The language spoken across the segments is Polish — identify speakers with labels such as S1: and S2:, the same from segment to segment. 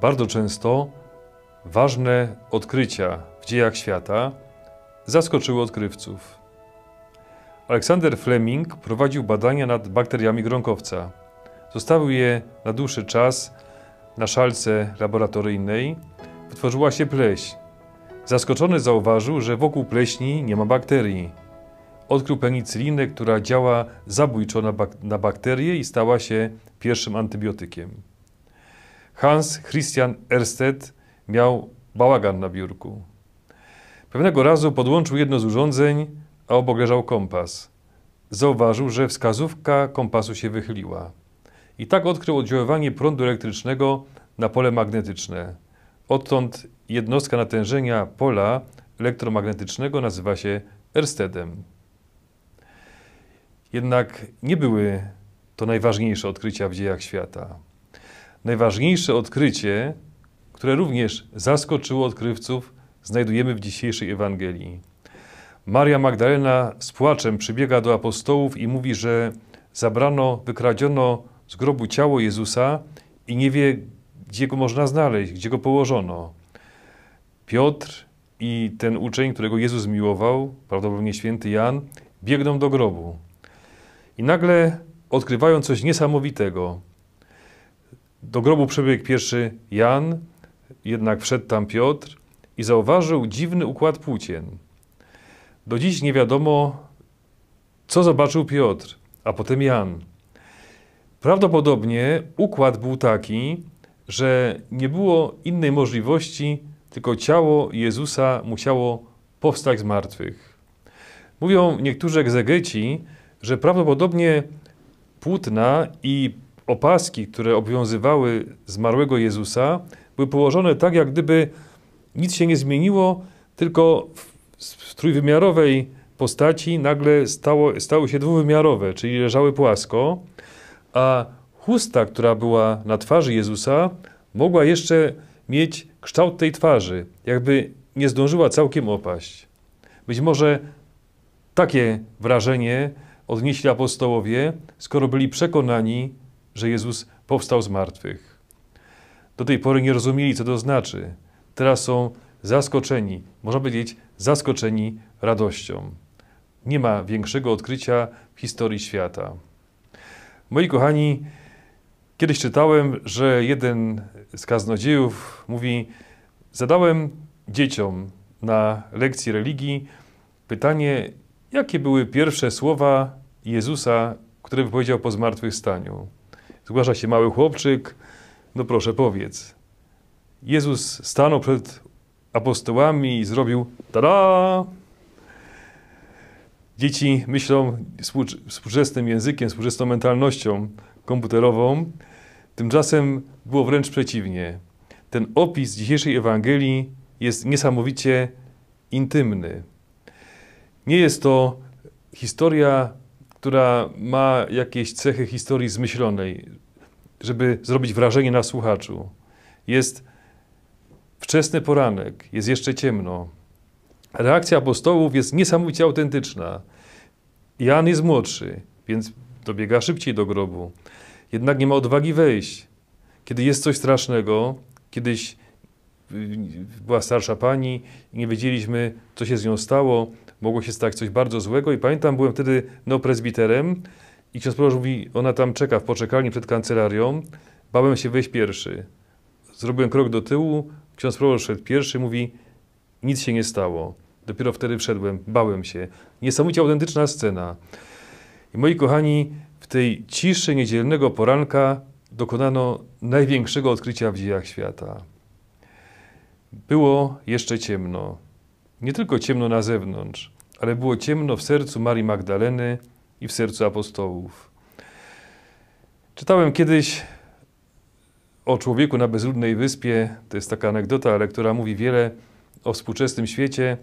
S1: Bardzo często ważne odkrycia w dziejach świata zaskoczyły odkrywców. Aleksander Fleming prowadził badania nad bakteriami gronkowca. Zostawił je na dłuższy czas na szalce laboratoryjnej. Wytworzyła się pleśń. Zaskoczony zauważył, że wokół pleśni nie ma bakterii. Odkrył penicylinę, która działa zabójczo na, bak na bakterie i stała się pierwszym antybiotykiem. Hans Christian Ersted miał bałagan na biurku. Pewnego razu podłączył jedno z urządzeń, a obok leżał kompas. Zauważył, że wskazówka kompasu się wychyliła. I tak odkrył oddziaływanie prądu elektrycznego na pole magnetyczne. Odtąd jednostka natężenia pola elektromagnetycznego nazywa się Erstedem. Jednak nie były to najważniejsze odkrycia w dziejach świata. Najważniejsze odkrycie, które również zaskoczyło odkrywców, znajdujemy w dzisiejszej Ewangelii. Maria Magdalena z płaczem przybiega do apostołów i mówi, że zabrano, wykradziono z grobu ciało Jezusa i nie wie, gdzie go można znaleźć, gdzie go położono. Piotr i ten uczeń, którego Jezus miłował, prawdopodobnie święty Jan, biegną do grobu. I nagle odkrywają coś niesamowitego. Do grobu przebiegł pierwszy Jan, jednak wszedł tam Piotr i zauważył dziwny układ płócien. Do dziś nie wiadomo, co zobaczył Piotr, a potem Jan. Prawdopodobnie układ był taki, że nie było innej możliwości, tylko ciało Jezusa musiało powstać z martwych. Mówią niektórzy egzegeci, że prawdopodobnie płótna i opaski, które obowiązywały zmarłego Jezusa, były położone tak, jak gdyby nic się nie zmieniło, tylko w trójwymiarowej postaci nagle stało, stały się dwuwymiarowe, czyli leżały płasko, a chusta, która była na twarzy Jezusa, mogła jeszcze mieć kształt tej twarzy, jakby nie zdążyła całkiem opaść. Być może takie wrażenie odnieśli apostołowie, skoro byli przekonani, że Jezus powstał z martwych. Do tej pory nie rozumieli, co to znaczy. Teraz są zaskoczeni, można powiedzieć, zaskoczeni radością. Nie ma większego odkrycia w historii świata. Moi kochani, kiedyś czytałem, że jeden z kaznodziejów mówi: Zadałem dzieciom na lekcji religii pytanie, jakie były pierwsze słowa Jezusa, które wypowiedział po zmartwychwstaniu. Zgłasza się mały chłopczyk, no proszę powiedz. Jezus stanął przed apostołami i zrobił tada! Dzieci myślą współczesnym językiem, współczesną mentalnością komputerową. Tymczasem było wręcz przeciwnie. Ten opis dzisiejszej Ewangelii jest niesamowicie intymny. Nie jest to historia, która ma jakieś cechy historii zmyślonej, żeby zrobić wrażenie na słuchaczu. Jest wczesny poranek, jest jeszcze ciemno. Reakcja apostołów jest niesamowicie autentyczna. Jan jest młodszy, więc dobiega szybciej do grobu. Jednak nie ma odwagi wejść. Kiedy jest coś strasznego, kiedyś była starsza pani i nie wiedzieliśmy, co się z nią stało, mogło się stać coś bardzo złego i pamiętam, byłem wtedy neoprezbiterem i ksiądz proboszcz mówi, ona tam czeka w poczekalni przed kancelarią, bałem się wejść pierwszy. Zrobiłem krok do tyłu, ksiądz proboszcz szedł pierwszy, mówi, nic się nie stało. Dopiero wtedy wszedłem, bałem się. Niesamowicie autentyczna scena. I moi kochani, w tej ciszy niedzielnego poranka dokonano największego odkrycia w dziejach świata. Było jeszcze ciemno. Nie tylko ciemno na zewnątrz, ale było ciemno w sercu Marii Magdaleny i w sercu apostołów. Czytałem kiedyś o człowieku na bezludnej wyspie. To jest taka anegdota, ale która mówi wiele o współczesnym świecie,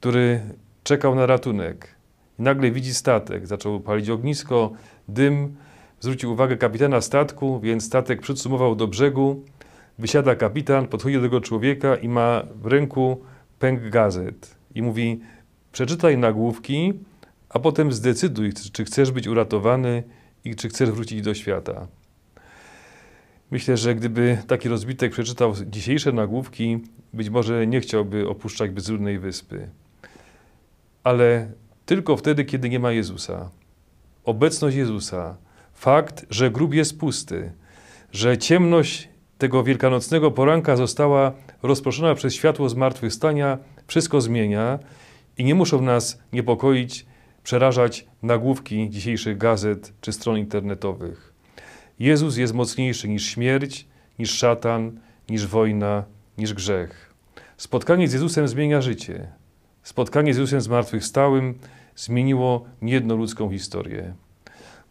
S1: który czekał na ratunek. Nagle widzi statek. Zaczął palić ognisko, dym. Zwrócił uwagę kapitana statku, więc statek przycumował do brzegu. Wysiada kapitan, podchodzi do tego człowieka i ma w ręku pęk gazet. I mówi, przeczytaj nagłówki, a potem zdecyduj, czy chcesz być uratowany i czy chcesz wrócić do świata. Myślę, że gdyby taki rozbitek przeczytał dzisiejsze nagłówki, być może nie chciałby opuszczać bezludnej wyspy. Ale tylko wtedy, kiedy nie ma Jezusa. Obecność Jezusa, fakt, że grób jest pusty, że ciemność tego wielkanocnego poranka została rozproszona przez światło zmartwychwstania, wszystko zmienia i nie muszą nas niepokoić, przerażać nagłówki dzisiejszych gazet czy stron internetowych. Jezus jest mocniejszy niż śmierć, niż szatan, niż wojna, niż grzech. Spotkanie z Jezusem zmienia życie. Spotkanie z Jezusem zmartwychwstałym zmieniło niejedną ludzką historię.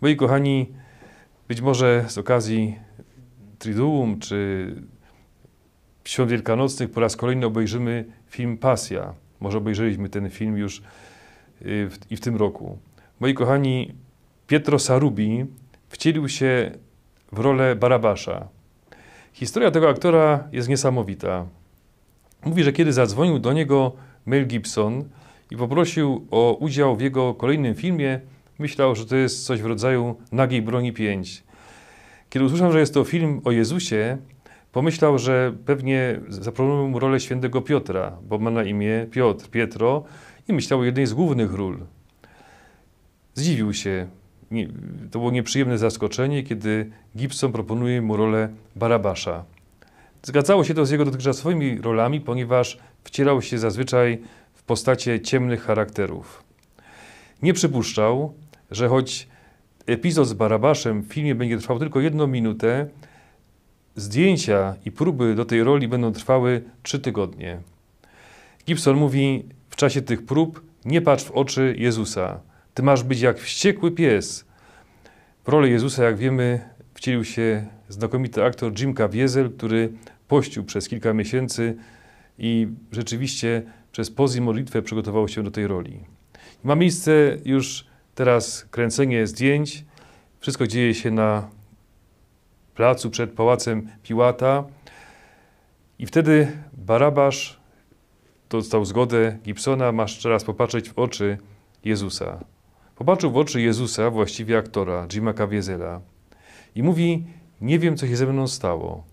S1: Moi kochani, być może z okazji Triduum czy Świąt Wielkanocnych po raz kolejny obejrzymy film Pasja. Może obejrzeliśmy ten film już y, w, i w tym roku. Moi kochani, Pietro Sarubi wcielił się w rolę Barabasza. Historia tego aktora jest niesamowita. Mówi, że kiedy zadzwonił do niego Mel Gibson i poprosił o udział w jego kolejnym filmie, myślał, że to jest coś w rodzaju Nagiej Broni 5. Kiedy usłyszał, że jest to film o Jezusie, pomyślał, że pewnie zaproponują mu rolę świętego Piotra, bo ma na imię Piotr, Pietro i myślał o jednej z głównych ról. Zdziwił się. To było nieprzyjemne zaskoczenie, kiedy Gibson proponuje mu rolę Barabasza. Zgadzało się to z jego dotychczasowymi rolami, ponieważ wcierał się zazwyczaj w postacie ciemnych charakterów. Nie przypuszczał, że choć epizod z Barabaszem w filmie będzie trwał tylko jedną minutę, zdjęcia i próby do tej roli będą trwały trzy tygodnie. Gibson mówi w czasie tych prób nie patrz w oczy Jezusa. Ty masz być jak wściekły pies. W rolę Jezusa, jak wiemy, wcielił się znakomity aktor Jim Caviezel, który pościł przez kilka miesięcy i rzeczywiście przez poz modlitwę przygotował się do tej roli. Ma miejsce już teraz kręcenie zdjęć. Wszystko dzieje się na placu przed pałacem Piłata. I wtedy Barabasz dostał zgodę Gibsona, masz teraz popatrzeć w oczy Jezusa. Popatrzył w oczy Jezusa, właściwie aktora, Jima Caviezela i mówi, nie wiem, co się ze mną stało.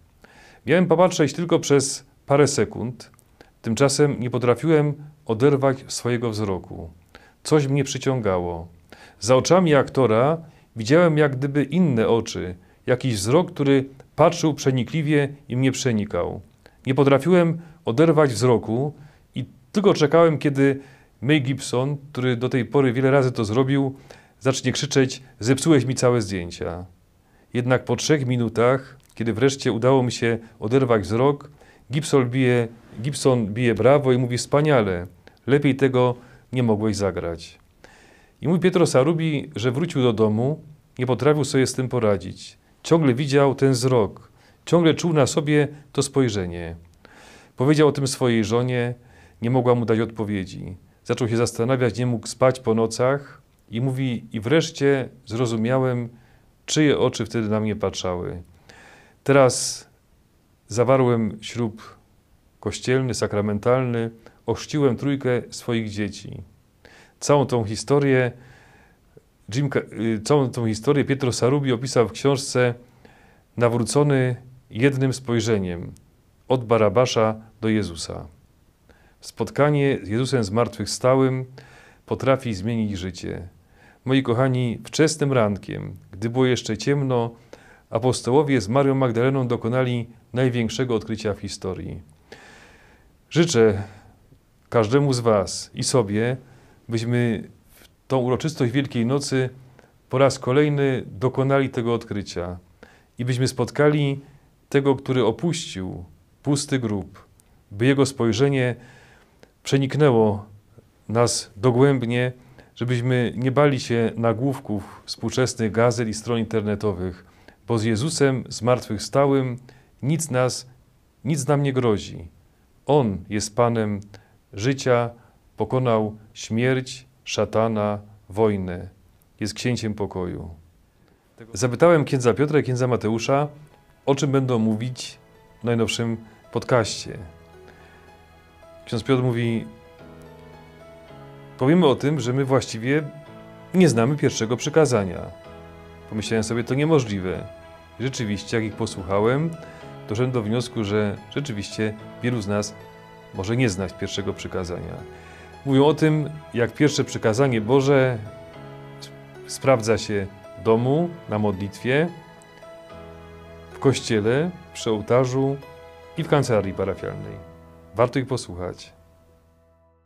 S1: Miałem popatrzeć tylko przez parę sekund, tymczasem nie potrafiłem oderwać swojego wzroku. Coś mnie przyciągało. Za oczami aktora widziałem jak gdyby inne oczy, jakiś wzrok, który patrzył przenikliwie i mnie przenikał. Nie potrafiłem oderwać wzroku i tylko czekałem, kiedy May Gibson, który do tej pory wiele razy to zrobił, zacznie krzyczeć: Zepsułeś mi całe zdjęcia. Jednak po trzech minutach, kiedy wreszcie udało mi się oderwać wzrok, Gibson bije, Gibson bije brawo i mówi: Wspaniale, lepiej tego nie mogłeś zagrać. I mówi Pietro Sarubi, że wrócił do domu, nie potrafił sobie z tym poradzić. Ciągle widział ten wzrok, ciągle czuł na sobie to spojrzenie. Powiedział o tym swojej żonie, nie mogła mu dać odpowiedzi. Zaczął się zastanawiać, nie mógł spać po nocach i mówi, i wreszcie zrozumiałem, czyje oczy wtedy na mnie patrzały. Teraz zawarłem ślub kościelny, sakramentalny, ochrzciłem trójkę swoich dzieci. Całą tą historię, Jim, y, całą tą historię Pietro Sarubi opisał w książce Nawrócony jednym spojrzeniem od Barabasza do Jezusa. Spotkanie z Jezusem zmartwychwstałym potrafi zmienić życie. Moi kochani, wczesnym rankiem, gdy było jeszcze ciemno, apostołowie z Marią Magdaleną dokonali największego odkrycia w historii. Życzę każdemu z Was i sobie, byśmy w tą uroczystość Wielkiej Nocy po raz kolejny dokonali tego odkrycia i byśmy spotkali tego, który opuścił pusty grób, by jego spojrzenie przeniknęło nas dogłębnie, żebyśmy nie bali się nagłówków współczesnych gazet i stron internetowych, bo z Jezusem zmartwychwstałym nic nas, nic nam nie grozi. On jest Panem życia, pokonał śmierć, szatana, wojnę. Jest księciem pokoju. Zapytałem księdza Piotra i księdza Mateusza, o czym będą mówić w najnowszym podcaście. Ksiądz Piotr mówi, powiemy o tym, że my właściwie nie znamy pierwszego przykazania. Pomyślałem sobie, to niemożliwe. Rzeczywiście, jak ich posłuchałem, doszedłem do wniosku, że rzeczywiście wielu z nas może nie znać pierwszego przykazania. Mówią o tym, jak pierwsze przykazanie Boże sprawdza się w domu, na modlitwie, w kościele, przy ołtarzu i w kancelarii parafialnej. Warto ich posłuchać.